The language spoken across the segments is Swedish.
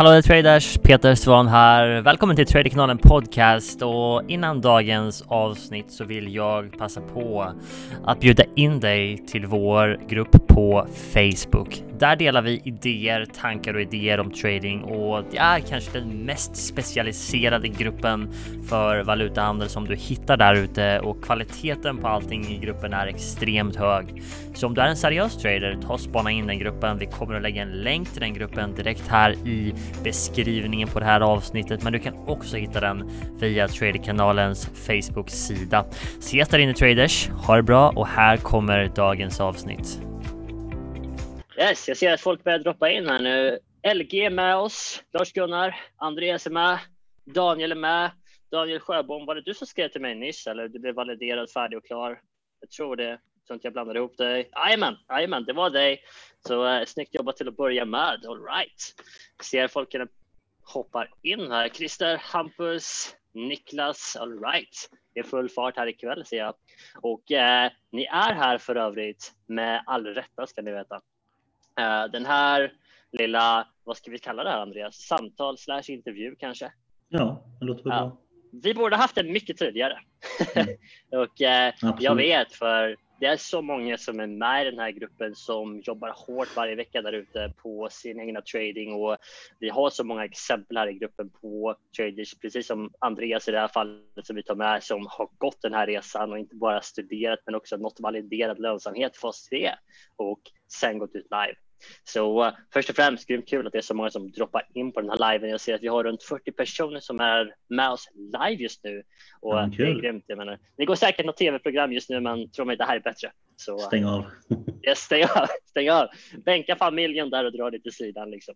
Hallå traders! Peter Svan här. Välkommen till Traderkanalen Podcast och innan dagens avsnitt så vill jag passa på att bjuda in dig till vår grupp på Facebook. Där delar vi idéer, tankar och idéer om trading och det är kanske den mest specialiserade gruppen för valutahandel som du hittar där ute och kvaliteten på allting i gruppen är extremt hög. Så om du är en seriös trader, ta och spana in den gruppen. Vi kommer att lägga en länk till den gruppen direkt här i beskrivningen på det här avsnittet, men du kan också hitta den via Traderkanalens Facebook-sida. Ses där inne traders. Ha det bra och här kommer dagens avsnitt. Yes, jag ser att folk börjar droppa in här nu. LG är med oss, Lars-Gunnar, Andreas är med, Daniel är med. Daniel Sjöbom, var det du som skrev till mig nyss eller du blev validerad, färdig och klar? Jag tror det, så att jag blandade ihop dig. Jajamän, jajamän, det var dig. Så uh, snyggt jobbat till att börja med. All right. Ser folk hoppar in här. Christer, Hampus, Niklas, all right. Det är full fart här ikväll ser jag. Och eh, ni är här för övrigt med all rätta ska ni veta. Eh, den här lilla, vad ska vi kalla det här Andreas? Samtal slash intervju kanske? Ja, det låter bra. Ja. Vi borde haft den mycket tidigare. Mm. och eh, jag vet för det är så många som är med i den här gruppen som jobbar hårt varje vecka där ute på sin egna trading och vi har så många exempel här i gruppen på traders, precis som Andreas i det här fallet som vi tar med som har gått den här resan och inte bara studerat men också nått validerad lönsamhet fas 3 och sen gått ut live. Så uh, först och främst grymt kul att det är så många som droppar in på den här liven. Jag ser att vi har runt 40 personer som är med oss live just nu och ja, det är grymt. Jag menar, det går säkert något tv-program just nu, men tror mig det här är bättre. Så, uh, stäng av. yes, stäng av, stäng av. Bänka familjen där och dra till sidan liksom.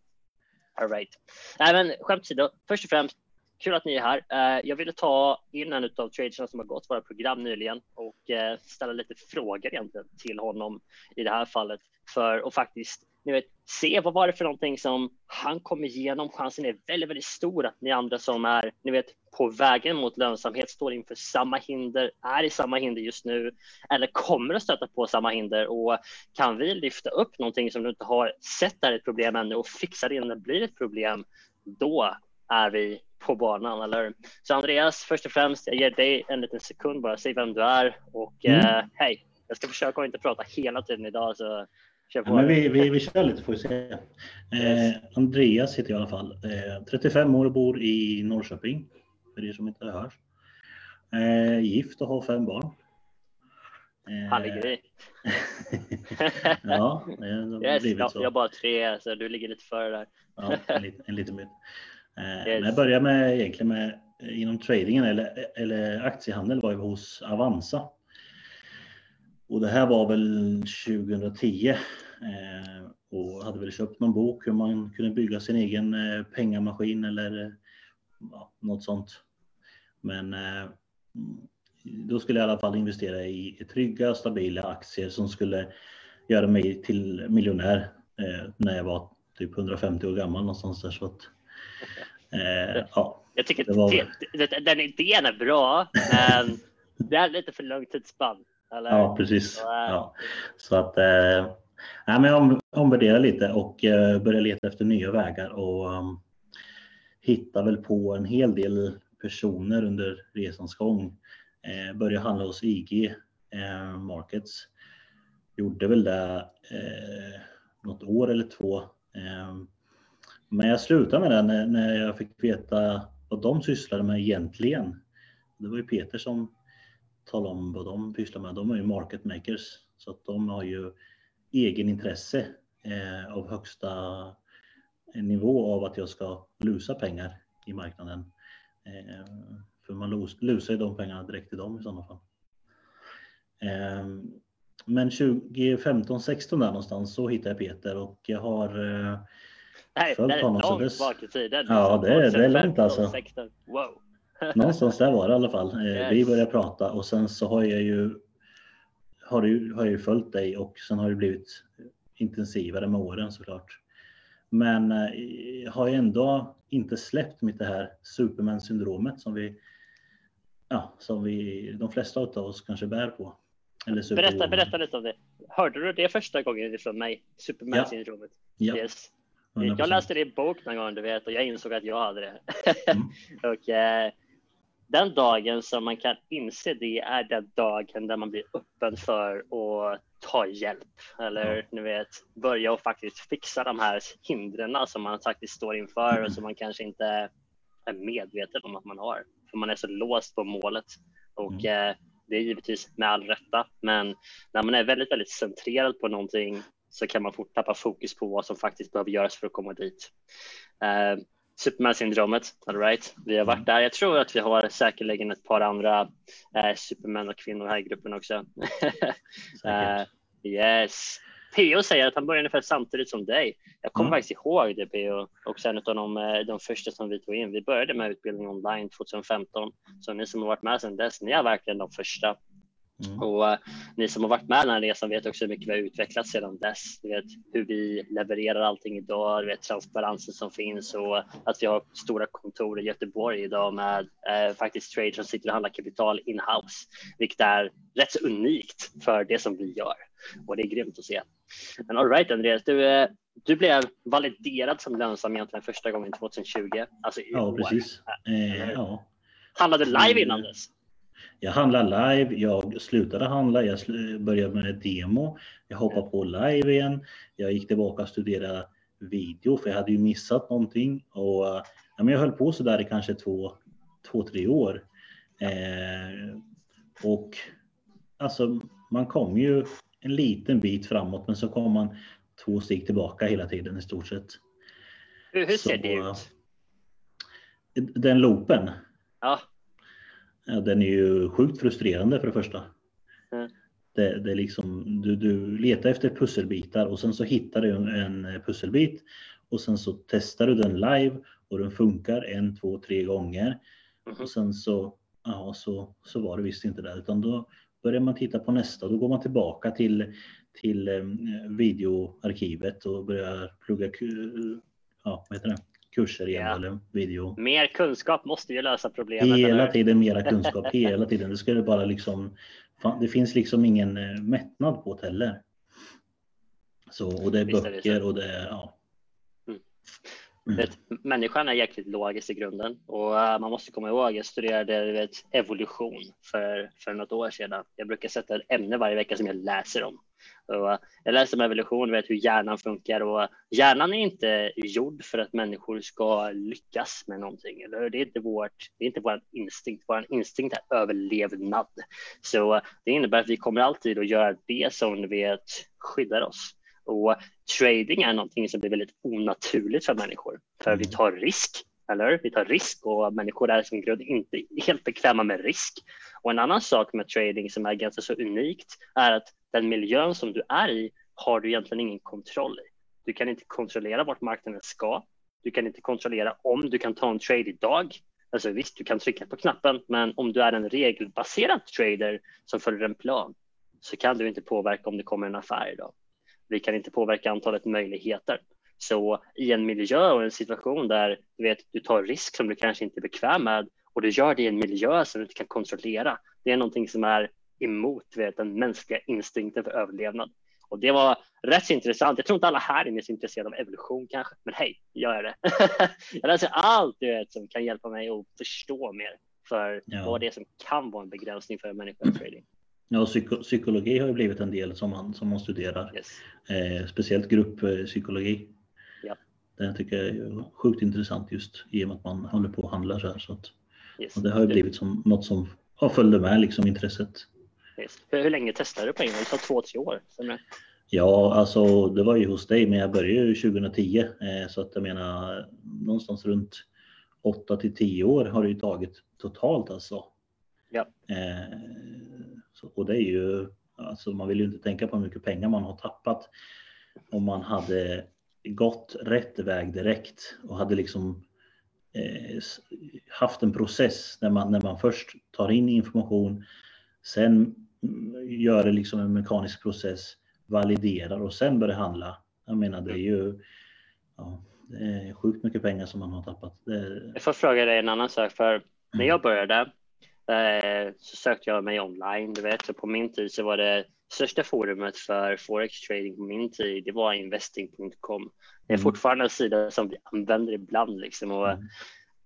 All right. Nej, men skämt åsido, först och främst Kul att ni är här. Eh, jag ville ta in en av traderna som har gått våra program nyligen och eh, ställa lite frågor egentligen till honom i det här fallet för att faktiskt ni vet, se vad var det för någonting som han kom igenom. Chansen är väldigt, väldigt stor att ni andra som är ni vet, på vägen mot lönsamhet står inför samma hinder, är i samma hinder just nu eller kommer att stöta på samma hinder. Och kan vi lyfta upp någonting som du inte har sett är ett problem ännu och fixa det innan det blir ett problem, då är vi på banan, eller Så Andreas, först och främst, jag ger dig en liten sekund bara, säg vem du är och mm. eh, hej, jag ska försöka att inte prata hela tiden idag så Ja, men vi, vi, vi kör lite får vi se. Eh, Andreas heter jag i alla fall. Eh, 35 år och bor i Norrköping. För er som inte hört. Eh, gift och har fem barn. Eh, Härlig grej. ja, det har yes, blivit så. Jag har bara tre, så du ligger lite före där. ja, en, liten, en liten bit. Eh, yes. Jag började med, egentligen med inom tradingen eller, eller aktiehandel var jag hos Avanza. Och det här var väl 2010 eh, och hade väl köpt någon bok hur man kunde bygga sin egen eh, pengamaskin eller ja, något sånt. Men eh, då skulle jag i alla fall investera i trygga, stabila aktier som skulle göra mig till miljonär eh, när jag var typ 150 år gammal någonstans där. Så att, eh, ja, jag tycker att var... den idén är bra, men det är lite för lång tidsspann. Eller? Ja, precis. Ja. Så att eh, nej, men om, omvärdera lite och eh, börja leta efter nya vägar och um, hitta väl på en hel del personer under resans gång. Eh, börja handla hos IG eh, Markets. Gjorde väl det eh, något år eller två. Men jag slutade med det när, jag fick veta vad de sysslade med egentligen. Det var ju Peter som talade om vad de pysslar med. De är ju market makers så att de har ju egen intresse eh, av högsta nivå av att jag ska lusa pengar i marknaden. Eh, för man lusar ju de pengarna direkt till dem i sådana fall. Eh, men 2015, 16 där någonstans så hittade jag Peter och jag har eh, Nej, följt. Det är långt bak i tiden. Ja, det, är, det är långt alltså. Wow. Någonstans där var det i alla fall. Eh, yes. Vi började prata och sen så har jag ju har, du, har jag ju följt dig och sen har det blivit intensivare med åren såklart. Men eh, har jag ändå inte släppt mitt det här Superman-syndromet som vi, ja, som vi, de flesta av oss kanske bär på. Eller berätta, berätta lite om det. Hörde du det första gången från mig? Superman-syndromet? Ja. Yes. 100%. Jag läste det i bok någon gång, du vet, och jag insåg att jag hade det. Mm. och eh, den dagen som man kan inse det är den dagen där man blir öppen för att ta hjälp eller mm. ni vet börja och faktiskt fixa de här hindren som man faktiskt står inför och som man kanske inte är medveten om att man har. För man är så låst på målet och mm. eh, det är givetvis med all rätta. Men när man är väldigt, väldigt centrerad på någonting så kan man fort tappa fokus på vad som faktiskt behöver göras för att komma dit. Uh, Superman-syndromet, all right. Vi har varit mm. där. Jag tror att vi har säkerligen ett par andra uh, supermän och kvinnor här i gruppen också. uh, yes. PO säger att han började ungefär samtidigt som dig. Jag kommer mm. faktiskt ihåg det PO, också en av de, eh, de första som vi tog in. Vi började med utbildning online 2015, så ni som har varit med sedan dess, ni är verkligen de första. Mm. Och uh, ni som har varit med den här resan vet också hur mycket vi har utvecklats sedan dess. Du vet hur vi levererar allting idag, du vet transparensen som finns och att vi har stora kontor i Göteborg idag med uh, faktiskt trade som sitter och handlar kapital in-house, vilket är rätt så unikt för det som vi gör och det är grymt att se. Men all right Andreas, du, uh, du blev validerad som lönsam egentligen första gången 2020. Alltså i ja, år. precis. Eh, ja. Handlade live innan dess? Jag handlade live, jag slutade handla, jag började med demo, jag hoppade på live igen, jag gick tillbaka och studerade video för jag hade ju missat någonting och ja, men jag höll på så där i kanske två, två tre år. Eh, och alltså man kom ju en liten bit framåt men så kom man två steg tillbaka hela tiden i stort sett. Hur, hur ser så, det ut? Den loopen? Ja. Ja, den är ju sjukt frustrerande för det första. Mm. Det, det är liksom, du, du letar efter pusselbitar och sen så hittar du en, en pusselbit och sen så testar du den live och den funkar en, två, tre gånger. Mm. Och sen så, ja, så, så var det visst inte det utan då börjar man titta på nästa. Då går man tillbaka till, till um, videoarkivet och börjar plugga ja, vad heter det? Kurser igen ja. eller video. Mer kunskap måste ju lösa problemet. Hela eller? tiden mera kunskap, hela tiden. Det skulle bara liksom, det finns liksom ingen eh, mättnad på det heller. Så, och det är Visst böcker det och det är, ja. Mm. Mm. Vet, människan är jäkligt logisk i grunden och uh, man måste komma ihåg, jag studerade vet, evolution för, för något år sedan. Jag brukar sätta ett ämne varje vecka som jag läser om. Och jag läste om evolution, vet hur hjärnan funkar och hjärnan är inte gjord för att människor ska lyckas med någonting. Eller? Det är inte vårt, det är inte vår instinkt. Vår instinkt är överlevnad. Så det innebär att vi kommer alltid att göra det som vet skyddar oss. Och trading är någonting som blir väldigt onaturligt för människor, för vi mm. tar risk, eller? Vi tar risk och människor är som grund inte helt bekväma med risk. Och en annan sak med trading som är ganska så unikt är att den miljön som du är i har du egentligen ingen kontroll i. Du kan inte kontrollera vart marknaden ska. Du kan inte kontrollera om du kan ta en trade idag. Alltså visst, du kan trycka på knappen, men om du är en regelbaserad trader som följer en plan så kan du inte påverka om det kommer en affär idag. Vi kan inte påverka antalet möjligheter. Så i en miljö och en situation där du, vet, du tar risk som du kanske inte är bekväm med och du gör det i en miljö som du inte kan kontrollera. Det är någonting som är emot vet, den mänskliga instinkten för överlevnad. Och det var rätt intressant. Jag tror inte alla här inne är så intresserade av evolution kanske, men hej, jag är det. jag läser allt du vet, som kan hjälpa mig att förstå mer för ja. vad det är som kan vara en begränsning för människor trading. Ja, psyko psykologi har ju blivit en del som man, som man studerar. Yes. Eh, speciellt grupppsykologi. Det tycker jag är sjukt intressant just i och med att man håller på och handlar så här. Så att, yes. och det har ju blivit som något som har följt med liksom intresset. Yes. Hur, hur länge testade du på England? Det två, tre år? Ja, alltså det var ju hos dig, men jag började ju 2010 eh, så att jag menar någonstans runt 8 till 10 år har det ju tagit totalt alltså. Ja. Eh, och det är ju, alltså man vill ju inte tänka på hur mycket pengar man har tappat om man hade gått rätt väg direkt och hade liksom eh, haft en process när man, när man först tar in information, sen gör det liksom en mekanisk process, validerar och sen börjar handla. Jag menar det är ju ja, det är sjukt mycket pengar som man har tappat. Det... Jag får fråga dig en annan sak för när jag började eh, så sökte jag mig online. Du vet, så på min tid så var det största forumet för forex trading på min tid. Det var investing.com. Det är mm. fortfarande en sida som vi använder ibland liksom och mm.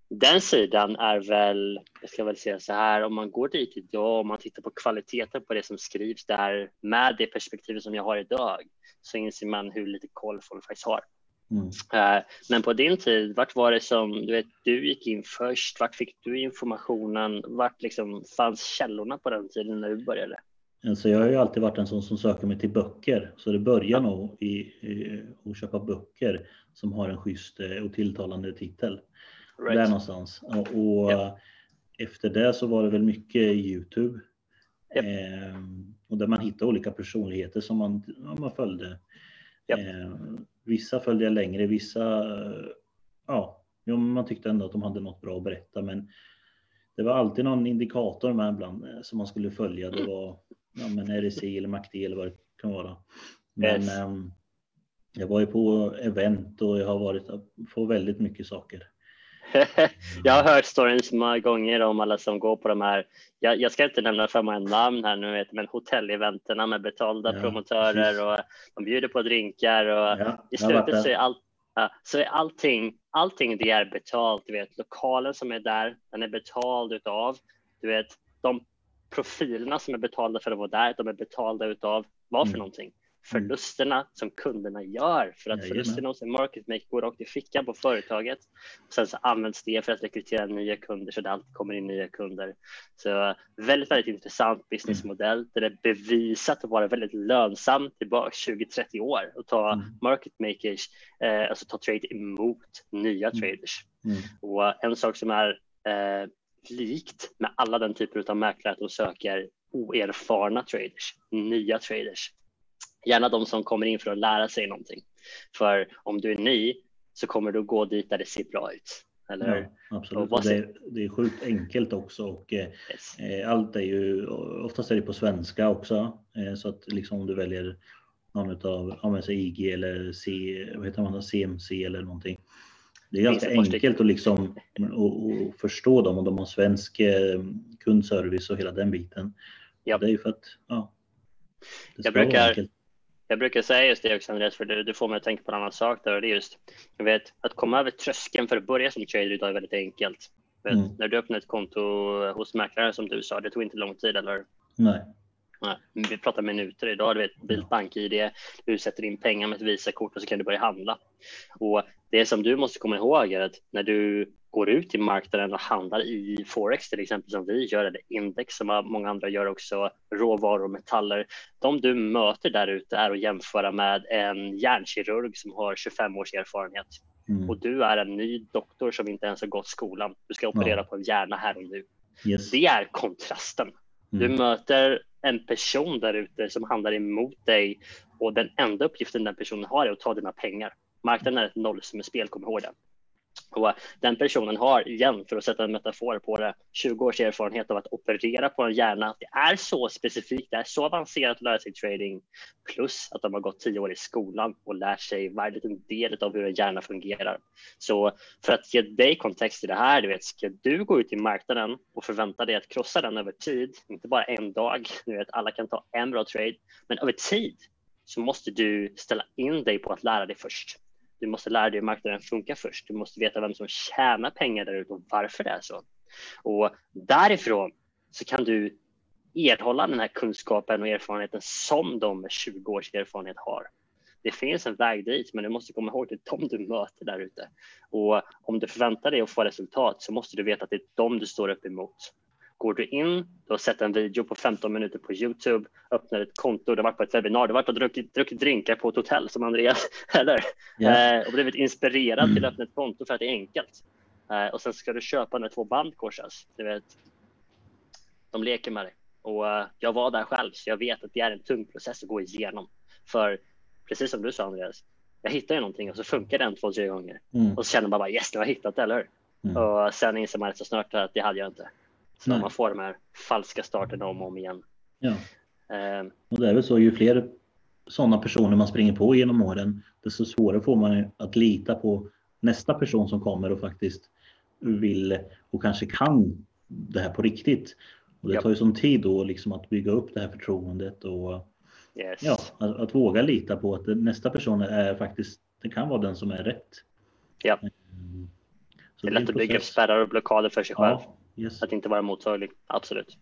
den sidan är väl, jag ska väl säga så här, om man går dit idag och man tittar på kvaliteten på det som skrivs där med det perspektivet som jag har idag så inser man hur lite koll folk faktiskt har. Mm. Uh, men på din tid, vart var det som du, vet, du gick in först? Vart fick du informationen? Vart liksom fanns källorna på den tiden när du började? Alltså jag har ju alltid varit en sån som söker mig till böcker, så det börjar ja. nog i, i att köpa böcker som har en schysst eh, och tilltalande titel. Right. Där någonstans. Och, yep. efter det så var det väl mycket Youtube. Yep. Eh, och där man hittade olika personligheter som man, man följde. Yep. Eh, vissa följde jag längre, vissa, ja, man tyckte ändå att de hade något bra att berätta men det var alltid någon indikator med ibland eh, som man skulle följa. Det var ja, men RSC eller MACD eller vad det kan vara. Men yes. um, jag var ju på event och jag har varit på väldigt mycket saker. jag har hört storyn så många gånger om alla som går på de här, jag, jag ska inte nämna för många namn här nu, men hotelleventerna med betalda ja, promotörer precis. och de bjuder på drinkar och ja, i slutet så är, allt, ja, så är allting, allting det är betalt. Du vet, lokalen som är där, den är betald utav, du vet, de profilerna som är betalda för att vara där, de är betalda utav vad för mm. någonting? Förlusterna som kunderna gör för att förlusterna hos en market maker går rakt i fickan på företaget. Sen så används det för att rekrytera nya kunder så det alltid kommer in nya kunder. Så väldigt, väldigt intressant businessmodell där det är bevisat att vara väldigt lönsamt tillbaka 20-30 år och ta mm. market makers, eh, alltså ta trade emot nya mm. traders. Mm. Och en sak som är eh, likt med alla den typer av mäklare att de söker oerfarna traders, nya traders. Gärna de som kommer in för att lära sig någonting. För om du är ny så kommer du gå dit där det ser bra ut. Eller? Ja, absolut. Det är, det är sjukt enkelt också och eh, yes. eh, allt är ju, oftast är det på svenska också. Eh, så att liksom om du väljer någon av, om IG eller C, vad heter man, CMC eller någonting det är ganska enkelt att liksom och, och förstå dem och de har svensk kundservice och hela den biten. Ja. Det är ju för att ja, jag brukar, jag brukar säga just det också Andreas, för du, du får mig att tänka på en annan sak där och det är just, jag vet, att komma över tröskeln för att börja som trader idag är väldigt enkelt. Mm. När du öppnar ett konto hos mäklare som du sa, det tog inte lång tid eller? Nej. Nej, vi pratar minuter idag. Du vet, Bilt BankID, du sätter in pengar med ett Visakort och så kan du börja handla. Och det som du måste komma ihåg är att när du går ut i marknaden och handlar i Forex till exempel som vi gör, eller index som många andra gör också, råvaror och metaller. De du möter där ute är att jämföra med en hjärnkirurg som har 25 års erfarenhet. Mm. Och du är en ny doktor som inte ens har gått skolan. Du ska operera ja. på en hjärna här och nu. Yes. Det är kontrasten. Mm. Du möter en person där ute som handlar emot dig och den enda uppgiften den personen har är att ta dina pengar. Marknaden är ett nollsummespel, kom ihåg det. Och den personen har, igen för att sätta en metafor på det, 20 års erfarenhet av att operera på en hjärna. Det är så specifikt, det är så avancerat att lära sig trading. Plus att de har gått 10 år i skolan och lärt sig varje liten del av hur en hjärna fungerar. Så för att ge dig kontext i det här, du vet, ska du gå ut i marknaden och förvänta dig att krossa den över tid, inte bara en dag, du vet, alla kan ta en bra trade, men över tid så måste du ställa in dig på att lära dig först. Du måste lära dig hur marknaden funkar först. Du måste veta vem som tjänar pengar där ute och varför det är så. Och därifrån så kan du erhålla den här kunskapen och erfarenheten som de med 20 års erfarenhet har. Det finns en väg dit, men du måste komma ihåg att det är dem du möter där ute. Och om du förväntar dig att få resultat så måste du veta att det är dem du står upp emot. Går du in, du har sett en video på 15 minuter på Youtube, öppnar ett konto, du har varit på ett webbinar, du har varit och druckit, druckit drinkar på ett hotell som Andreas, eller? Yeah. Eh, och blivit inspirerad mm. till att öppna ett konto för att det är enkelt. Eh, och sen ska du köpa när två band korsas. Du vet, de leker med dig. Och uh, jag var där själv, så jag vet att det är en tung process att gå igenom. För precis som du sa Andreas, jag hittar ju någonting och så funkar det en, två, tre gånger. Mm. Och så känner man bara yes, nu har jag hittat det, eller hur? Mm. Och sen inser man rätt så snart att det hade jag inte. Så Nej. man får de här falska starterna om och om igen. Ja. Um, och det är väl så, ju fler sådana personer man springer på genom åren, desto svårare får man att lita på nästa person som kommer och faktiskt vill och kanske kan det här på riktigt. Och det tar ju sån tid då liksom att bygga upp det här förtroendet och yes. ja, att, att, våga lita på att nästa person är faktiskt, det kan vara den som är rätt. Ja. Mm. Så det är lätt att bygga upp spärrar och blockader för sig själv. Ja, yes. Att inte vara mottaglig, absolut.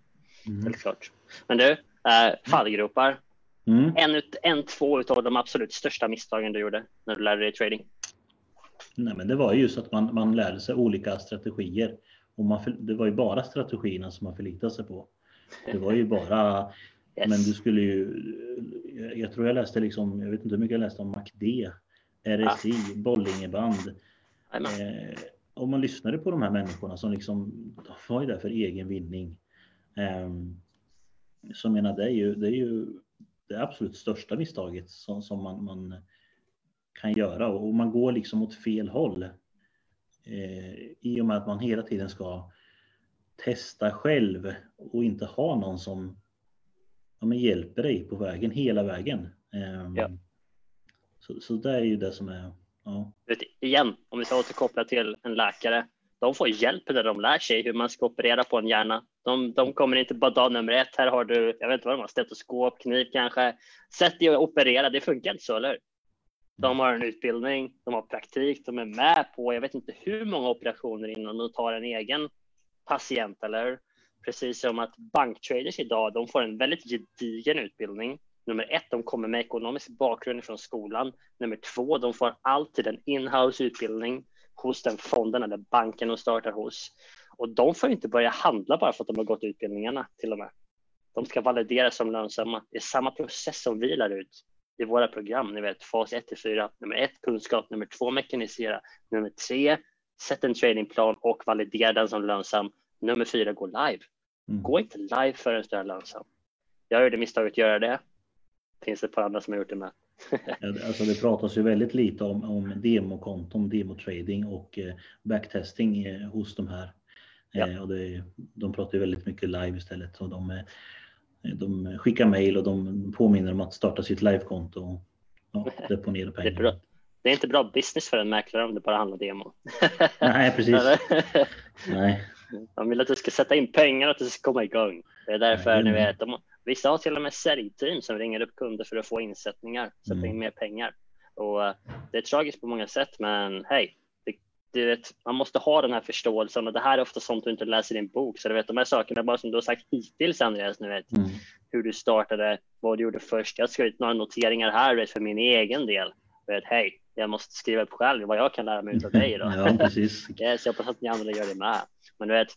Mm. Helt klart. Men du, äh, fallgropar. Mm. En, en, två av de absolut största misstagen du gjorde när du lärde dig trading? Nej, men det var just att man, man lärde sig olika strategier. Och man, det var ju bara strategierna som man förlitade sig på. Det var ju bara, yes. men du skulle ju, jag tror jag läste liksom, jag vet inte hur mycket jag läste om MACD, RSI, ah. Bollingeband. Eh, om man lyssnade på de här människorna som liksom, var ju där för egen vinning. Eh, så menar, det är ju, det är ju det absolut största misstaget som, som man, man kan göra och man går liksom åt fel håll. Eh, I och med att man hela tiden ska testa själv och inte ha någon som ja, hjälper dig på vägen hela vägen. Eh, ja. så, så det är ju det som är. Ja. Vet, igen, om vi ska återkoppla till en läkare. De får hjälp när de lär sig hur man ska operera på en hjärna. De, de kommer inte bara dag nummer ett. Här har du, jag vet inte vad de har, stetoskop, kniv kanske. Sätt dig och operera. Det funkar inte så, eller de har en utbildning, de har praktik, de är med på, jag vet inte hur många operationer innan de tar en egen patient, eller Precis som att banktraders idag, de får en väldigt gedigen utbildning. Nummer ett, de kommer med ekonomisk bakgrund från skolan. Nummer två, de får alltid en inhouse utbildning hos den fonden eller banken de startar hos. Och de får inte börja handla bara för att de har gått utbildningarna till och med. De ska valideras som lönsamma. Det är samma process som vi lär ut i våra program. Ni vet fas 1 till 4. Nummer 1 kunskap, nummer 2 mekanisera, nummer 3 sätt en tradingplan och validera den som lönsam. Nummer 4 gå live. Mm. Gå inte live förrän du är lönsam. Jag gjorde misstaget att göra det. Finns det ett par andra som har gjort det med. alltså det pratas ju väldigt lite om, om demokonton, demotrading och eh, backtesting eh, hos de här. Ja. Eh, och det, de pratar ju väldigt mycket live istället. Och de, de skickar mejl och de påminner om att starta sitt livekonto och ja, deponera pengar. Det är, bra. det är inte bra business för en mäklare om det bara handlar demo. Nej, precis. Nej. De vill att du ska sätta in pengar och att du ska komma igång. Det är därför Nej, ni vet, de, vissa har till och med säljteam som ringer upp kunder för att få insättningar, sätta mm. in mer pengar. Och uh, det är tragiskt på många sätt, men hej, du vet, man måste ha den här förståelsen och det här är ofta sånt du inte läser i en bok. Så du vet, de här sakerna, bara som du har sagt hittills Andreas, nu vet, mm. hur du startade, vad du gjorde först. Jag har skrivit några noteringar här vet, för min egen del. Vet, hej, jag måste skriva upp själv vad jag kan lära mig av dig. Då. ja, precis. yes, jag hoppas att ni andra gör det med. Men du vet,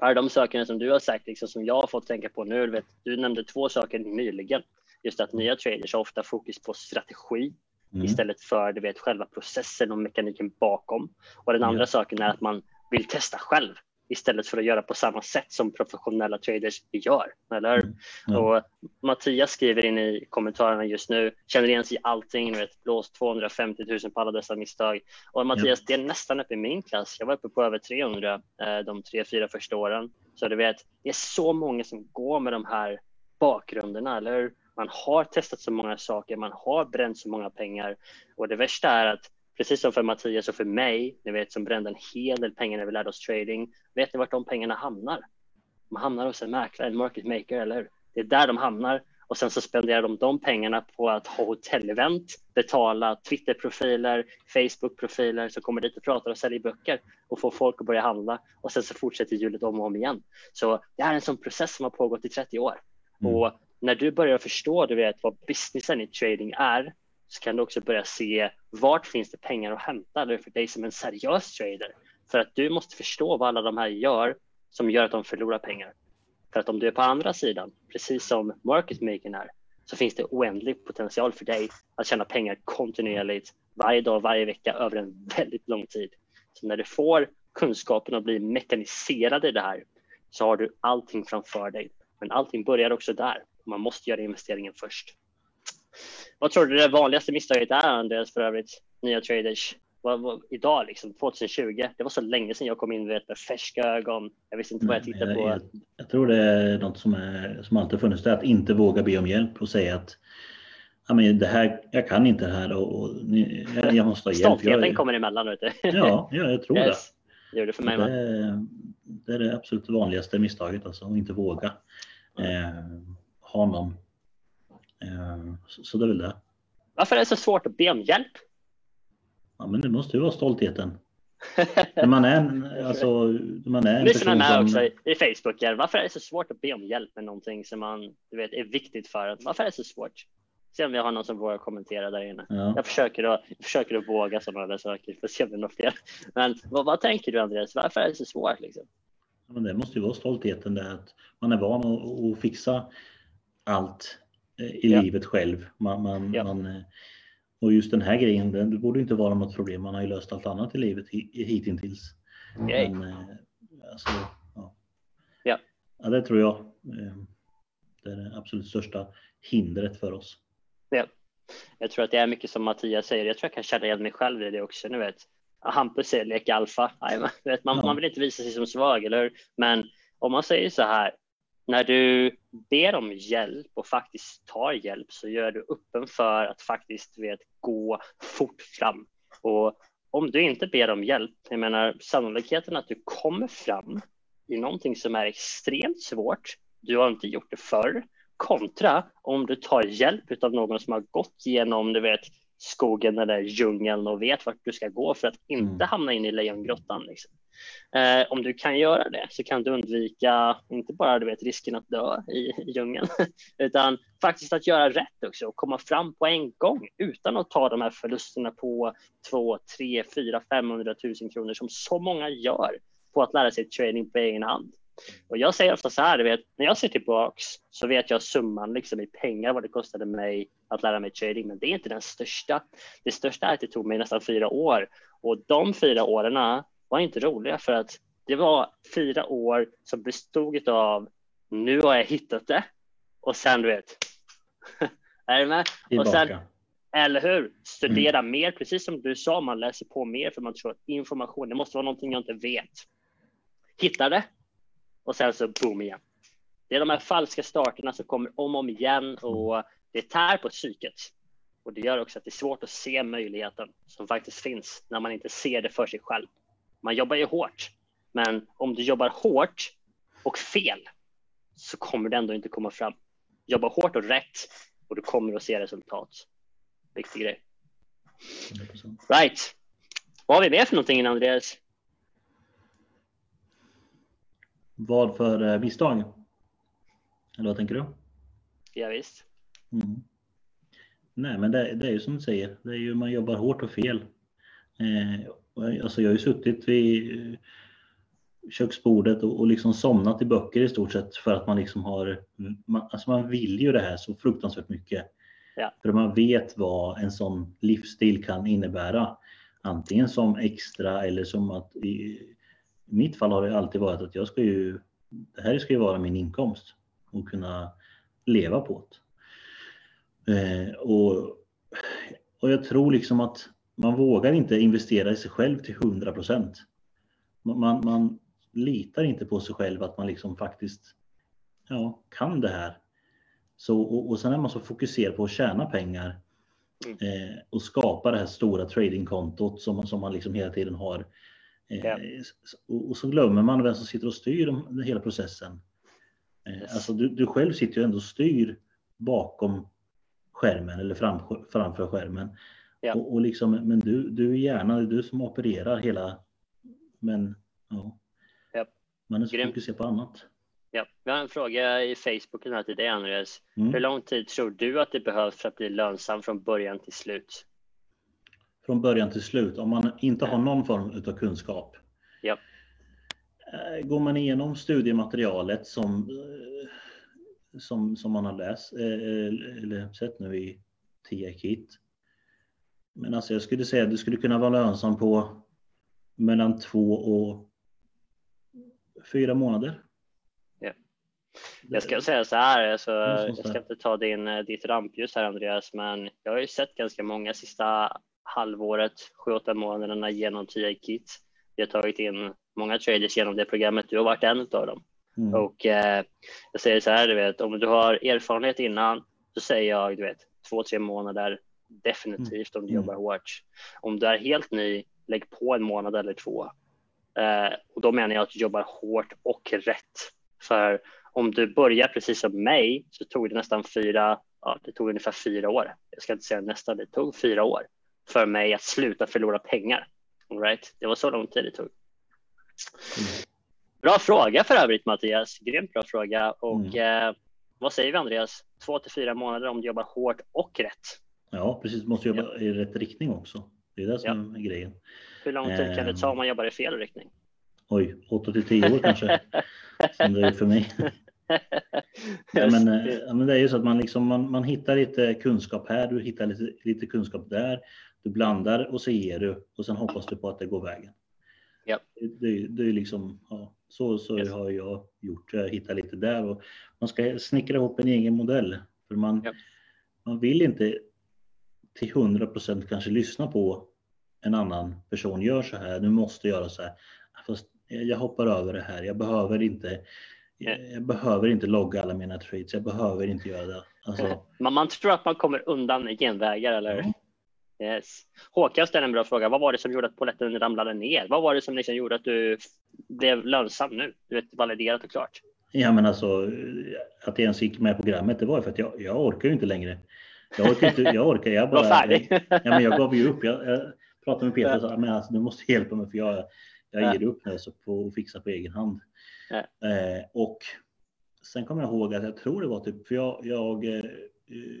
bara de sakerna som du har sagt, liksom, som jag har fått tänka på nu. Du, vet, du nämnde två saker nyligen. Just att nya traders har ofta fokus på strategi mm. istället för du vet, själva processen och mekaniken bakom. Och den andra saken är att man vill testa själv istället för att göra på samma sätt som professionella traders gör. Eller? Mm. Ja. Och Mattias skriver in i kommentarerna just nu, känner igen sig i allting, du vet, blåst 250 000 på alla dessa misstag. Och Mattias, ja. det är nästan uppe i min klass. Jag var uppe på över 300 eh, de tre, fyra första åren. Så du vet, det är så många som går med de här bakgrunderna, eller hur? Man har testat så många saker, man har bränt så många pengar och det värsta är att precis som för Mattias och för mig, ni vet som brände en hel del pengar när vi lärde oss trading, vet ni vart de pengarna hamnar? De hamnar hos en mäklare, en market maker, eller hur? Det är där de hamnar och sen så spenderar de de pengarna på att ha hotellevent, betala Twitterprofiler, Facebookprofiler som kommer dit och pratar och säljer böcker och får folk att börja handla och sen så fortsätter hjulet om och om igen. Så det är en sån process som har pågått i 30 år mm. och när du börjar förstå du vet, vad businessen i trading är så kan du också börja se vart finns det pengar att hämta för dig som en seriös trader. För att du måste förstå vad alla de här gör som gör att de förlorar pengar. För att om du är på andra sidan, precis som market making är, så finns det oändlig potential för dig att tjäna pengar kontinuerligt varje dag, varje vecka över en väldigt lång tid. Så när du får kunskapen att bli mekaniserad i det här så har du allting framför dig. Men allting börjar också där. Man måste göra investeringen först. Vad tror du det vanligaste misstaget är, Andreas, för övrigt? Nya traders vad, vad, idag, liksom, 2020. Det var så länge sedan jag kom in vet, med färska ögon. Jag visste inte vad jag tittade på. Jag, jag, tror det är något som, är, som alltid funnits, det är att inte våga be om hjälp och säga att ja, men det här, jag kan inte det här och, och jag, jag måste ha hjälp. Stoltheten kommer emellan. Vet du. ja, ja, jag tror yes. det. Det gjorde för mig det, det är det absolut vanligaste misstaget, alltså att inte våga eh, ha någon. Eh, så, det är väl det. Varför är det så svårt att be om hjälp? Ja, men det måste ju vara stoltheten. när man är, alltså, när man är en person med som... också i Facebook. Varför är det så svårt att be om hjälp med någonting som man du vet, är viktigt för en? Varför är det så svårt? Se om vi har någon som vågar kommentera där inne. Ja. Jag, försöker att, jag försöker att våga sådana där saker för att se om det är något fel. Men vad, vad, tänker du Andreas? Varför är det så svårt? Liksom? men det måste ju vara stoltheten där att man är van att, att fixa allt i ja. livet själv. Man, man, ja. man, eh, och just den här grejen, det borde inte vara något problem. Man har ju löst allt annat i livet hittills. Okay. Men, eh, alltså, ja. Ja. ja, det tror jag. Det är det absolut största hindret för oss. Ja. Jag tror att det är mycket som Mattias säger. Jag tror jag kan känna igen mig själv i det också. Nu vet. Hampus säger lek alfa. man, man, man vill inte visa sig som svag, eller hur? Men om man säger så här, när du ber om hjälp och faktiskt tar hjälp så gör du öppen för att faktiskt vet, gå fort fram. Och om du inte ber om hjälp, jag menar sannolikheten att du kommer fram i någonting som är extremt svårt, du har inte gjort det förr, kontra om du tar hjälp av någon som har gått igenom, du vet, skogen eller djungeln och vet vart du ska gå för att inte mm. hamna in i lejongrottan. Liksom. Eh, om du kan göra det så kan du undvika inte bara du vet, risken att dö i, i djungeln utan faktiskt att göra rätt också och komma fram på en gång utan att ta de här förlusterna på 2, 3, 4, 500 000 kronor som så många gör på att lära sig trading på egen hand. Och jag säger ofta så här, vet, när jag ser tillbaks så vet jag summan liksom i pengar vad det kostade mig att lära mig trading, men det är inte den största. Det största är att det tog mig nästan fyra år och de fyra åren var inte roliga för att det var fyra år som bestod av nu har jag hittat det och sen du vet. är du med? Och sen, eller hur? Studera mm. mer, precis som du sa, man läser på mer för man tror att information, det måste vara någonting jag inte vet. Hittar det, och sen så boom igen. Det är de här falska starterna som kommer om och om igen och det tär på psyket. Och det gör också att det är svårt att se möjligheten som faktiskt finns när man inte ser det för sig själv. Man jobbar ju hårt, men om du jobbar hårt och fel så kommer det ändå inte komma fram. Jobba hårt och rätt och du kommer att se resultat. Viktig grej. 100%. Right. Vad har vi mer för någonting Andreas? Vad för eh, misstag? Eller vad tänker du? Ja, visst. Mm. Nej, men det, det, är ju som du säger, det är ju man jobbar hårt och fel. Eh, alltså jag har ju suttit vid köksbordet och, och liksom somnat i böcker i stort sett för att man liksom har, man, alltså man vill ju det här så fruktansvärt mycket. Ja. För man vet vad en sån livsstil kan innebära. Antingen som extra eller som att i, i mitt fall har det alltid varit att jag ska ju, det här ska ju vara min inkomst och kunna leva på det. Eh, och, och jag tror liksom att man vågar inte investera i sig själv till 100 procent. Man, man, litar inte på sig själv att man liksom faktiskt ja, kan det här. Så, och, och sen är man så fokuserad på att tjäna pengar mm. eh, och skapa det här stora tradingkontot som, som man liksom hela tiden har Ja. Eh, och så glömmer man vem som sitter och styr den, hela processen. Eh, alltså du, du själv sitter ju ändå och styr bakom skärmen eller fram, framför skärmen. Ja. Och, och liksom, men du, du är gärna du som opererar hela... Men ja, ja. man är så Grym. fokuserad på annat. Ja, vi har en fråga i Facebook till dig Andreas. Mm. Hur lång tid tror du att det behövs för att bli lönsam från början till slut? från början till slut om man inte har någon form av kunskap. Ja. Eh, går man igenom studiematerialet som, eh, som, som man har läst eh, eller sett nu i TIA-kit. Men alltså jag skulle säga att det skulle kunna vara lönsam på mellan två och fyra månader. Ja. Jag ska säga så här, alltså, jag ska inte ta din, ditt rampljus här Andreas, men jag har ju sett ganska många sista halvåret, sju, åtta månaderna genom TI Kit. Vi har tagit in många traders genom det programmet. Du har varit en av dem. Mm. Och eh, jag säger så här, du vet, om du har erfarenhet innan så säger jag, du vet, två, tre månader definitivt om du mm. jobbar hårt. Om du är helt ny, lägg på en månad eller två. Eh, och då menar jag att du jobbar hårt och rätt. För om du börjar precis som mig så tog det nästan fyra, ja, det tog ungefär fyra år. Jag ska inte säga nästan, det tog fyra år för mig att sluta förlora pengar. All right? Det var så lång tid det tog. Mm. Bra fråga för övrigt Mattias, grymt bra fråga. Och mm. eh, vad säger vi Andreas? Två till fyra månader om du jobbar hårt och rätt. Ja, precis. Måste jobba ja. i rätt riktning också. Det är det som ja. är grejen. Hur lång tid kan det ta om man jobbar i fel riktning? Oj, åtta till tio år kanske. som det är för mig. ja, men, eh, men det är ju så att man, liksom, man, man hittar lite kunskap här, du hittar lite, lite kunskap där. Du blandar och så ger du och sen hoppas du på att det går vägen. Ja. Det, det är liksom, ja, så, så yes. har jag gjort. Jag hittar lite där och man ska snickra ihop en egen modell. För man, ja. man vill inte till 100 procent kanske lyssna på en annan person gör så här, nu måste jag göra så här. Fast jag hoppar över det här, jag behöver inte jag behöver inte logga alla mina trades, jag behöver inte göra det. Alltså... Man, man tror att man kommer undan genvägar eller? Mm. Yes. Håkan ställer en bra fråga. Vad var det som gjorde att poletten ramlade ner? Vad var det som liksom gjorde att du blev lönsam nu? Du vet, validerat och klart. Ja, men alltså att jag ens gick med programmet, det var för att jag, jag orkar ju inte längre. Jag orkar inte, jag orkar, jag bara... Jag, ja, men jag gav ju upp. Jag, jag pratade med Peter och sa, men alltså, du måste hjälpa mig för jag, jag ger upp nu så på att fixa på egen hand. Ja. Eh, och sen kommer jag ihåg att jag tror det var typ, för jag, jag eh,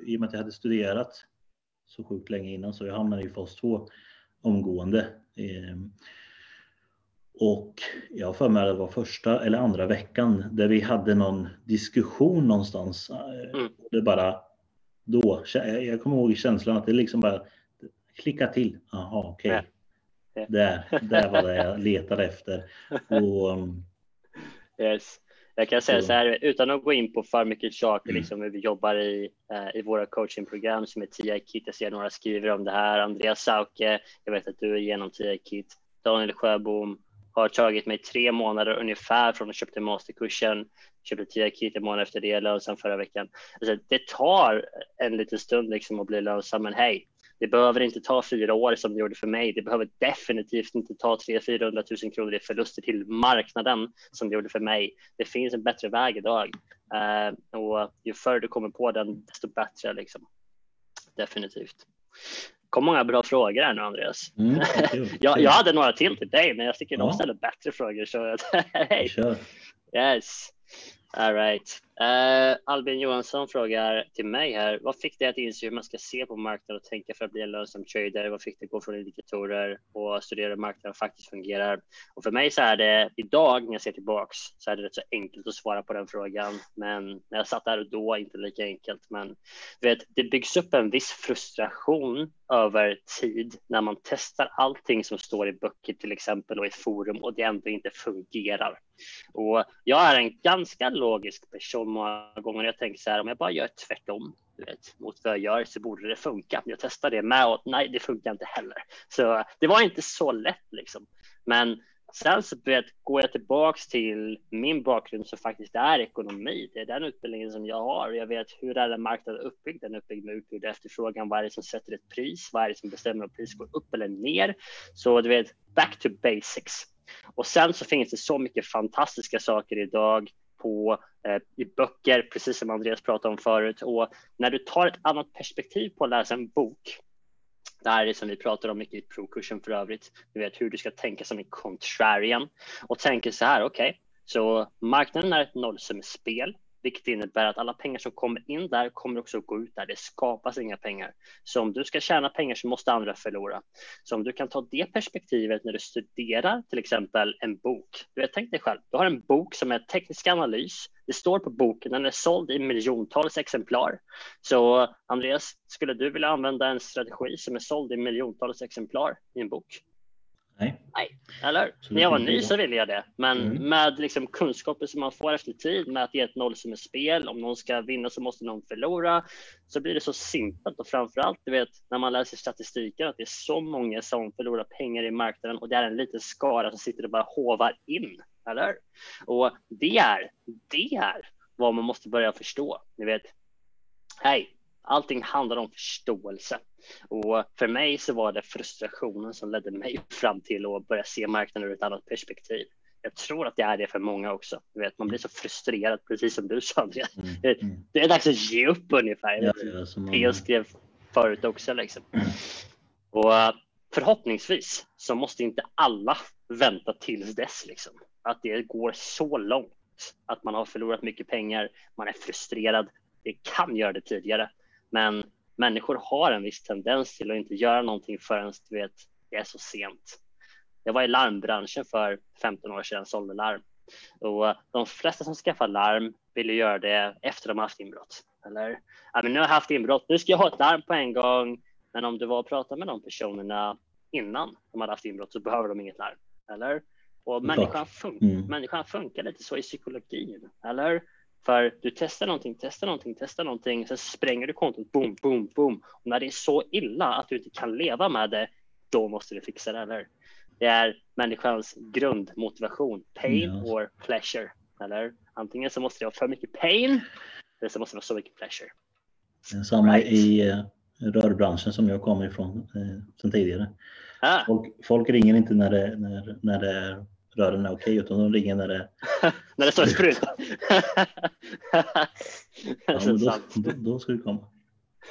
i och med att jag hade studerat så sjukt länge innan så jag hamnade i fas 2 omgående. Eh, och jag har för mig att det var första eller andra veckan där vi hade någon diskussion någonstans. Eh, mm. Det bara då, jag kommer ihåg känslan att det liksom bara klicka till. Jaha, okej. Okay. Där, där var det jag letade efter. Och, um, yes. Jag kan säga så här utan att gå in på för mycket saker, mm. liksom hur vi jobbar i, uh, i våra coachingprogram som är TI Kit. Jag ser några skriver om det här. Andreas Sauke, jag vet att du är igenom TI Kit. Daniel Sjöbom har tagit mig tre månader ungefär från att köpte masterkursen, köpte tio Kit en månad efter det, lönsam förra veckan. Alltså, det tar en liten stund liksom att bli lönsam, men hej, det behöver inte ta fyra år som det gjorde för mig. Det behöver definitivt inte ta 300 000 kronor i förluster till marknaden som det gjorde för mig. Det finns en bättre väg idag uh, och ju förr du kommer på den, desto bättre liksom. Definitivt kom många bra frågor här nu Andreas. Mm, jag, jag, hade några till till dig, men jag tycker ja. de ställer bättre frågor. Så hej. Yes. All right. Uh, Albin Johansson frågar till mig här. Vad fick dig att inse hur man ska se på marknaden och tänka för att bli en lönsam trader? Vad fick dig att gå från indikatorer och studera hur marknaden faktiskt fungerar? Och för mig så är det idag när jag ser tillbaks så är det rätt så enkelt att svara på den frågan. Men när jag satt där och då inte lika enkelt. Men vet, det byggs upp en viss frustration över tid när man testar allting som står i böcker till exempel och i forum och det ändå inte fungerar. Och jag är en ganska logisk person många gånger. Jag tänker så här, om jag bara gör tvärtom vet, mot vad jag gör så borde det funka. Jag testar det med och nej, det funkar inte heller. Så det var inte så lätt liksom. Men sen så vet, går jag tillbaks till min bakgrund som faktiskt är ekonomi. Det är den utbildningen som jag har. Jag vet hur är marknaden uppbyggd? Den är uppbyggd med utbud och efterfrågan. Vad är det som sätter ett pris? Vad är det som bestämmer om pris går upp eller ner? Så du vet, back to basics. Och sen så finns det så mycket fantastiska saker idag på eh, i böcker, precis som Andreas pratade om förut. Och när du tar ett annat perspektiv på att läsa en bok, det här är som vi pratar om mycket i provkursen för övrigt. Du vet hur du ska tänka som en contrarian och tänker så här, okej, okay, så marknaden är ett nollsummespel vilket innebär att alla pengar som kommer in där kommer också att gå ut där. Det skapas inga pengar. Så om du ska tjäna pengar så måste andra förlora. Så om du kan ta det perspektivet när du studerar till exempel en bok. Du vet, tänk dig själv, du har en bok som är teknisk analys. Det står på boken, den är såld i miljontals exemplar. Så Andreas, skulle du vilja använda en strategi som är såld i miljontals exemplar i en bok? Nej. Nej, eller? När jag var ny så ville jag det, men mm. med liksom kunskaper som man får efter tid med att det är ett nollsummespel. Om någon ska vinna så måste någon förlora. Så blir det så simpelt och framför allt, du vet, när man läser statistiken att det är så många som förlorar pengar i marknaden och det är en liten skara som sitter och bara hovar in, eller? Och det är, det är vad man måste börja förstå. Ni vet, hej, allting handlar om förståelse. Och för mig så var det frustrationen som ledde mig fram till att börja se marknaden ur ett annat perspektiv. Jag tror att det är det för många också. Du vet, man blir så frustrerad, precis som du sa Andreas. Mm. Mm. Det är dags att ge upp ungefär. Ja, Theo skrev förut också. Liksom. Och förhoppningsvis så måste inte alla vänta tills dess. Liksom. Att det går så långt att man har förlorat mycket pengar, man är frustrerad. Det kan göra det tidigare, men människor har en viss tendens till att inte göra någonting förrän du vet, det är så sent. Jag var i larmbranschen för 15 år sedan, sålde larm. Och de flesta som skaffar larm vill göra det efter de haft inbrott. Eller, ja, men nu har jag haft inbrott, nu ska jag ha ett larm på en gång. Men om du var och pratade med de personerna innan de hade haft inbrott så behöver de inget larm. Eller? Och människan, fun mm. människan funkar lite så i psykologin. Eller? För du testar någonting, testar någonting, testar någonting, sen spränger du kontot, boom, boom, boom. Och när det är så illa att du inte kan leva med det, då måste du fixa det. Eller? Det är människans grundmotivation, pain yes. or pleasure. Eller? Antingen så måste det vara för mycket pain, eller så måste det vara så mycket pleasure. Samma right. i uh, rörbranschen som jag kommer ifrån uh, sedan tidigare. Ah. Folk, folk, ringer inte när det, när, när det rören är okej utan de ringer när det... när det står sprut. ja, då, då, då, ska du komma.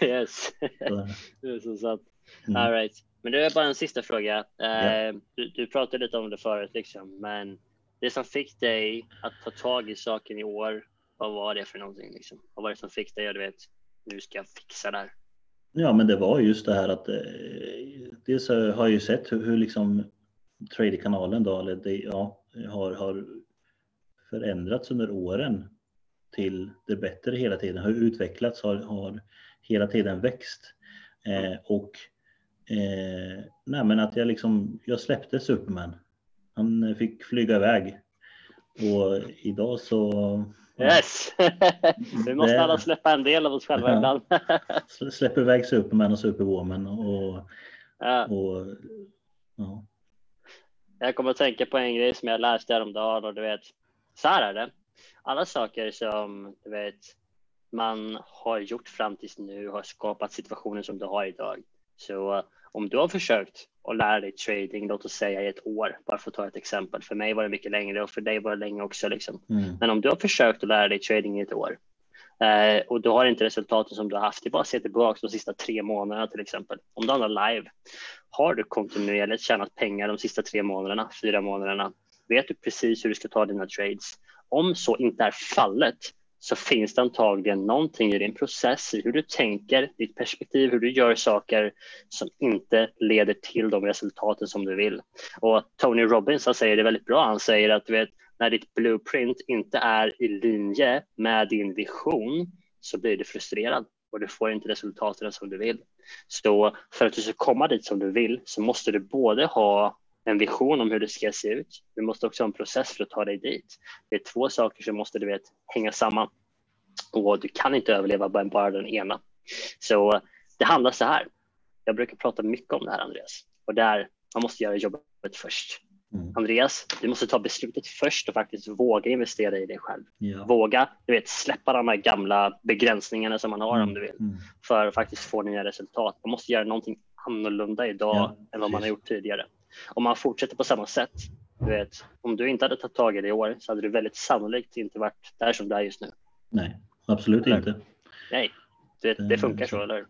Yes, det är så sant. Mm. All right. Men det är bara en sista fråga. Yeah. Du, du, pratade lite om det förut, liksom, men det som fick dig att ta tag i saken i år, vad var det för någonting? Liksom? Vad var det som fick dig att du vet, nu ska jag fixa det här? Ja, men det var just det här att eh, dels har jag ju sett hur, hur liksom Trader-kanalen då, eller det, ja, har, har förändrats under åren till det bättre hela tiden, har utvecklats, har, har hela tiden växt. Eh, och eh, nej, att jag liksom, jag släppte Superman. Han fick flyga iväg. Och idag så Yes! Vi måste alla släppa en del av oss själva ja. ibland. Släpper iväg Superman och Superwoman och, ja. och ja. Jag kommer att tänka på en grej som jag läste häromdagen och du vet, så här är det. Alla saker som du vet, man har gjort fram tills nu har skapat situationen som du har idag. Så om du har försökt att lära dig trading, låt oss säga i ett år, bara för att ta ett exempel. För mig var det mycket längre och för dig var det länge också. Liksom. Mm. Men om du har försökt att lära dig trading i ett år eh, och du har inte resultaten som du har haft, det är bara att se tillbaka de sista tre månaderna till exempel. Om du handlar live, har du kontinuerligt tjänat pengar de sista tre månaderna, fyra månaderna, vet du precis hur du ska ta dina trades. Om så inte är fallet, så finns det antagligen någonting i din process, i hur du tänker, ditt perspektiv, hur du gör saker som inte leder till de resultaten som du vill. Och Tony Robbins han säger det väldigt bra. Han säger att du vet, när ditt blueprint inte är i linje med din vision så blir du frustrerad och du får inte resultaten som du vill. Så för att du ska komma dit som du vill så måste du både ha en vision om hur det ska se ut. Du måste också ha en process för att ta dig dit. Det är två saker som måste du vet, hänga samman och du kan inte överleva bara den ena. Så det handlar så här. Jag brukar prata mycket om det här Andreas och där man måste göra jobbet först. Mm. Andreas, du måste ta beslutet först och faktiskt våga investera i dig själv. Ja. Våga du vet, släppa de här gamla begränsningarna som man har mm. om du vill mm. för att faktiskt få nya resultat. Man måste göra någonting annorlunda idag ja, än vad man har gjort tidigare. Om man fortsätter på samma sätt, du vet, om du inte hade tagit tag i det i år så hade du väldigt sannolikt inte varit där som du är just nu. Nej, absolut eller? inte. Nej, det, det funkar så, eller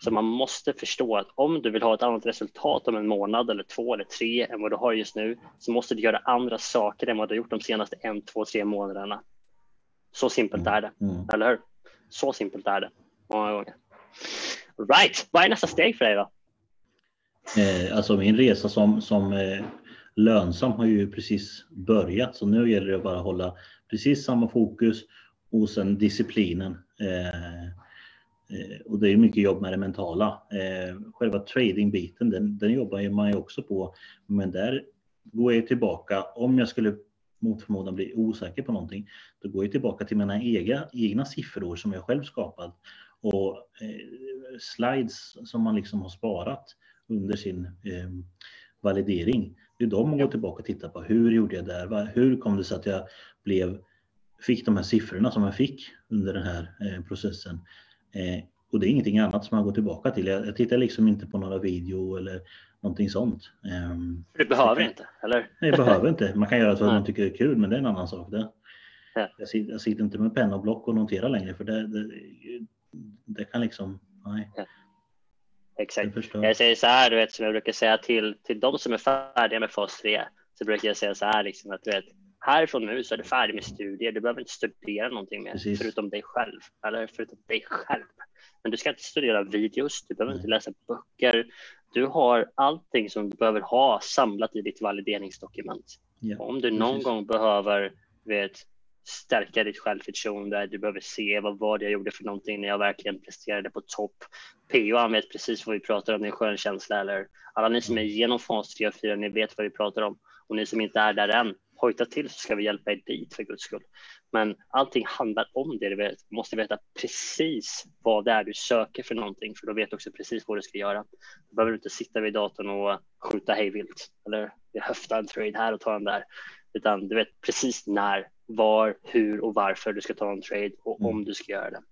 Så man måste förstå att om du vill ha ett annat resultat om en månad eller två eller tre än vad du har just nu så måste du göra andra saker än vad du har gjort de senaste en, två, tre månaderna. Så simpelt är det, mm. mm. eller hur? Så simpelt är det många gånger. Right, vad är nästa steg för dig då? Eh, alltså min resa som, som eh, lönsam har ju precis börjat. Så nu gäller det bara att hålla precis samma fokus och sen disciplinen. Eh, eh och det är mycket jobb med det mentala. Eh, själva tradingbiten den, den jobbar man ju också på. Men där går jag tillbaka. Om jag skulle mot förmodan bli osäker på någonting, då går jag tillbaka till mina egna, egna siffror som jag själv skapat. Och eh, slides som man liksom har sparat under sin eh, validering. Det är de man går tillbaka och tittar på. Hur gjorde jag där? Hur kom det sig att jag blev, fick de här siffrorna som jag fick under den här eh, processen? Eh, och det är ingenting annat som man går tillbaka till. Jag, jag tittar liksom inte på några video eller någonting sånt. Um, du behöver kan, inte, eller? Nej, jag behöver inte. Man kan göra så att man tycker det är kul, men det är en annan sak. Det. Ja. Jag, sitter, jag, sitter, inte med penna och block och noterar längre, för det, det, det kan liksom, nej. Ja. Exakt. Jag säger så här, du vet, som jag brukar säga till, till de som är färdiga med fas 3, så brukar jag säga så här, liksom, att du vet, härifrån nu så är du färdig med studier. Du behöver inte studera någonting mer, Precis. förutom dig själv. Eller förutom dig själv. Men du ska inte studera videos, du behöver Nej. inte läsa böcker. Du har allting som du behöver ha samlat i ditt valideringsdokument. Ja, Om du någon precis. gång behöver vet, stärka ditt självförtroende, du behöver se vad var det jag gjorde för någonting när jag verkligen presterade på topp. PO han vet precis vad vi pratar om, det är en skön känsla. Eller alla ni som är igenom fas 3 och 4, ni vet vad vi pratar om. Och ni som inte är där än, hojta till så ska vi hjälpa er dit för guds skull. Men allting handlar om det. Du måste veta precis vad det är du söker för någonting, för då vet du också precis vad du ska göra. Du behöver inte sitta vid datorn och skjuta hejvilt eller höfta en trade här och ta en där, utan du vet precis när, var, hur och varför du ska ta en trade och om mm. du ska göra det.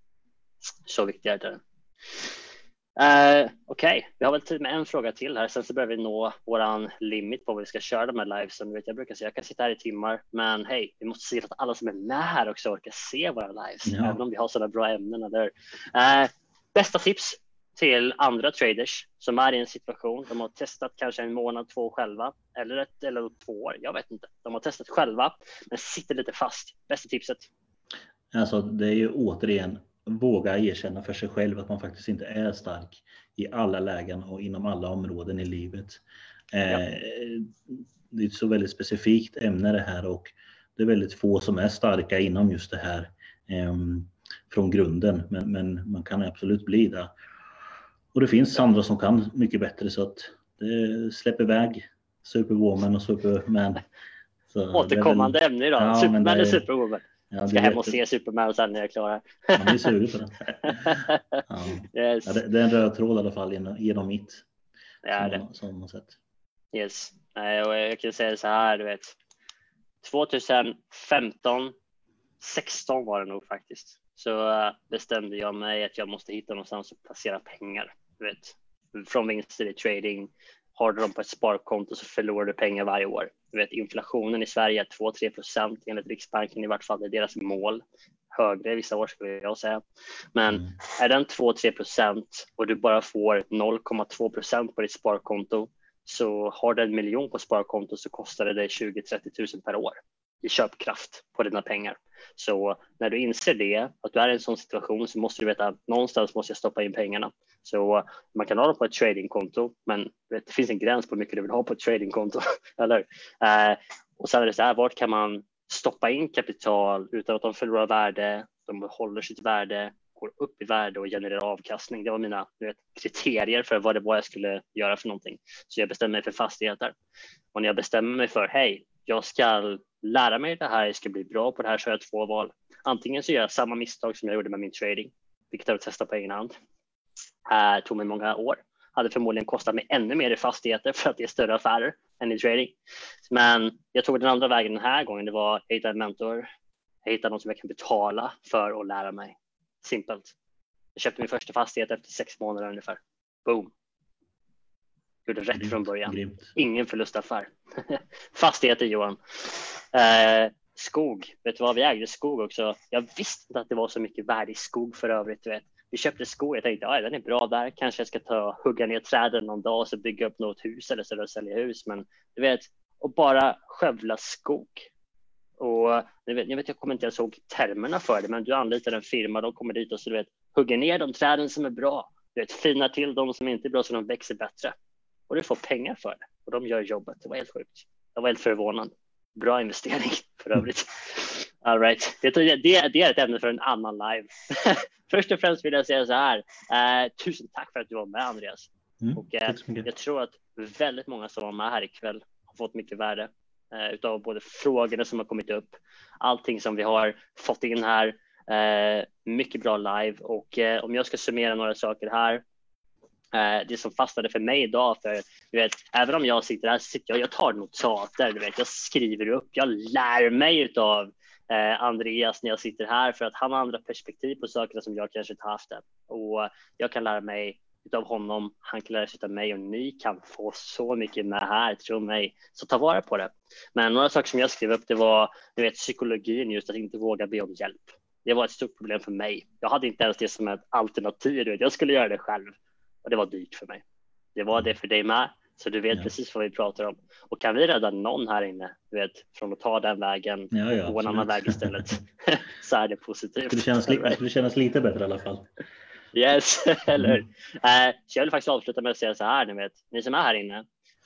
Så viktigt är det. Uh, Okej, okay. vi har väl tid med en fråga till här. Sen så börjar vi nå våran limit på vad vi ska köra de här livesen. Vet, jag brukar säga jag kan sitta här i timmar, men hej, vi måste se till att alla som är med här också orkar se våra lives, ja. även om vi har sådana bra ämnen. Eller. Uh, bästa tips till andra traders som är i en situation, de har testat kanske en månad, två själva, eller ett eller två år, jag vet inte. De har testat själva, men sitter lite fast. Bästa tipset? Alltså, det är ju återigen våga erkänna för sig själv att man faktiskt inte är stark i alla lägen och inom alla områden i livet. Ja. Eh, det är ett så väldigt specifikt ämne det här och det är väldigt få som är starka inom just det här ehm, från grunden, men, men man kan absolut bli det. Och det finns andra som kan mycket bättre så att det släpper iväg Superwoman och Superman. Så Återkommande väl... ämne idag, ja, Superman och Superwoman. Ja, ska hem och se Superman sen när jag är klar. Blir sugen på den. Ja. Yes. Ja, det, det, är en röd tråd i alla fall genom, mitt. Ja, det. Som, som man sett. Yes. Och jag kan säga så här, du vet. 2015, 16 var det nog faktiskt, så eh, bestämde jag mig att jag måste hitta någonstans att placera pengar. Vet, från vinster i trading, har du dem på ett sparkonto så förlorar du pengar varje år. Du vet, inflationen i Sverige är 2-3 procent enligt Riksbanken i vart fall. Det är deras mål. Högre vissa år skulle jag säga. Men mm. är den 2-3 procent och du bara får 0,2 procent på ditt sparkonto så har du en miljon på sparkonto så kostar det dig 20-30 000 per år i köpkraft på dina pengar. Så när du inser det, att du är i en sån situation så måste du veta att någonstans måste jag stoppa in pengarna. Så man kan ha dem på ett tradingkonto, men det finns en gräns på hur mycket du vill ha på ett tradingkonto. eller? Eh, och sen är det så här, vart kan man stoppa in kapital utan att de förlorar värde, de håller sitt värde, går upp i värde och genererar avkastning. Det var mina vet, kriterier för vad det var jag skulle göra för någonting. Så jag bestämde mig för fastigheter. Och när jag bestämmer mig för, hej, jag ska lära mig det här, jag ska bli bra på det här, så har jag två val. Antingen så gör jag samma misstag som jag gjorde med min trading, vilket jag att testa på egen hand. Det tog mig många år. Hade förmodligen kostat mig ännu mer i fastigheter för att det är större affärer än i trading. Men jag tog den andra vägen den här gången. Det var att hitta en mentor. Jag hittade någon som jag kan betala för att lära mig. Simpelt. Jag köpte min första fastighet efter sex månader ungefär. Boom. Gjorde rätt Grymt. från början. Grymt. Ingen förlustaffär. Fastigheter Johan. Eh, skog. Vet du vad? Vi ägde skog också. Jag visste inte att det var så mycket värde i skog för övrigt. Vet. Vi köpte skog. Jag tänkte att den är bra där. Kanske jag ska ta hugga ner träden någon dag och så bygga upp något hus eller så och sälja hus. Men du vet, och bara skövla skog. Och jag vet, jag, vet, jag kommer inte ens ihåg termerna för det, men du anlitar en firma, de kommer dit och så du vet, hugger ner de träden som är bra, du vet, finar till de som inte är bra så de växer bättre. Och du får pengar för det och de gör jobbet. Det var helt sjukt. Jag var helt förvånad. Bra investering för övrigt. All right. det, det, det är ett ämne för en annan live. Först och främst vill jag säga så här. Eh, tusen tack för att du var med Andreas. Mm, och, eh, jag tror att väldigt många som var med här ikväll har fått mycket värde eh, utav både frågorna som har kommit upp, allting som vi har fått in här. Eh, mycket bra live och eh, om jag ska summera några saker här Eh, det som fastnade för mig idag. För du vet, även om jag sitter här, sitter jag, jag tar notater, du vet, jag skriver upp, jag lär mig av eh, Andreas när jag sitter här för att han har andra perspektiv på sakerna som jag kanske inte haft det. Och jag kan lära mig av honom, han kan lära sig av mig och ni kan få så mycket med här, tro mig. Så ta vara på det. Men några saker som jag skrev upp, det var du vet, psykologin, just att inte våga be om hjälp. Det var ett stort problem för mig. Jag hade inte ens det som ett alternativ. Jag skulle göra det själv och det var dyrt för mig. Det var det för dig med, så du vet ja. precis vad vi pratar om. Och kan vi rädda någon här inne, du vet, från att ta den vägen ja, ja, och en annan väg istället, så är det positivt. Det känns, li- det känns lite bättre i alla fall. Yes, eller hur? Mm. Uh, så jag vill faktiskt avsluta med att säga så här, ni vet, ni som är här inne.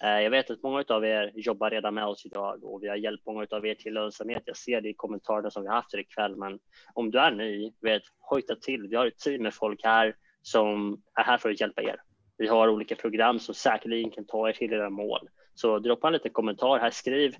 Uh, jag vet att många av er jobbar redan med oss idag och vi har hjälpt många av er till lönsamhet. Jag ser det i kommentarerna som vi haft här ikväll, men om du är ny, vet, hojta till. Vi har ett team med folk här som är här för att hjälpa er. Vi har olika program som säkerligen kan ta er till era mål. Så droppa en liten kommentar här. Skriv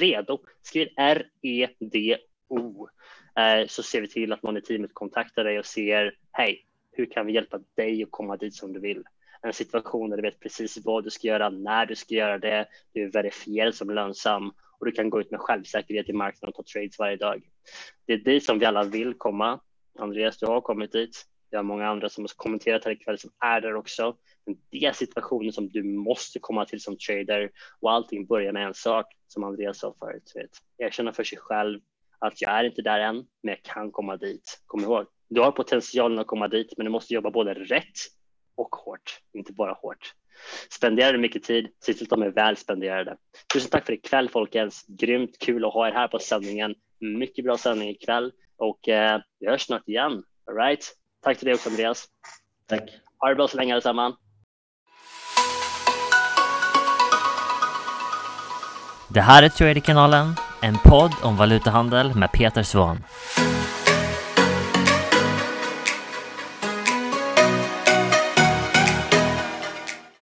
redo. Skriv R-E-D-O. Eh, så ser vi till att någon i teamet kontaktar dig och ser, hej, hur kan vi hjälpa dig att komma dit som du vill? En situation där du vet precis vad du ska göra, när du ska göra det, du är verifierad som lönsam och du kan gå ut med självsäkerhet i marknaden och ta trades varje dag. Det är dit som vi alla vill komma. Andreas, du har kommit dit. Det har många andra som har kommenterat här ikväll som är där också. Men det är situationen som du måste komma till som trader och allting börjar med en sak som Andreas sa förut. Vet. Erkänna för sig själv att jag är inte där än, men jag kan komma dit. Kom ihåg, du har potentialen att komma dit, men du måste jobba både rätt och hårt, inte bara hårt. Spenderar du mycket tid, se till att de är väl spenderade. Tusen tack för ikväll folkens. Grymt kul att ha er här på sändningen. Mycket bra sändning ikväll och eh, vi hörs snart igen. All right? Tack till dig också Andreas. Tack. Ha det bra så länge allesammans. Det här är Traderkanalen, en podd om valutahandel med Peter Svahn.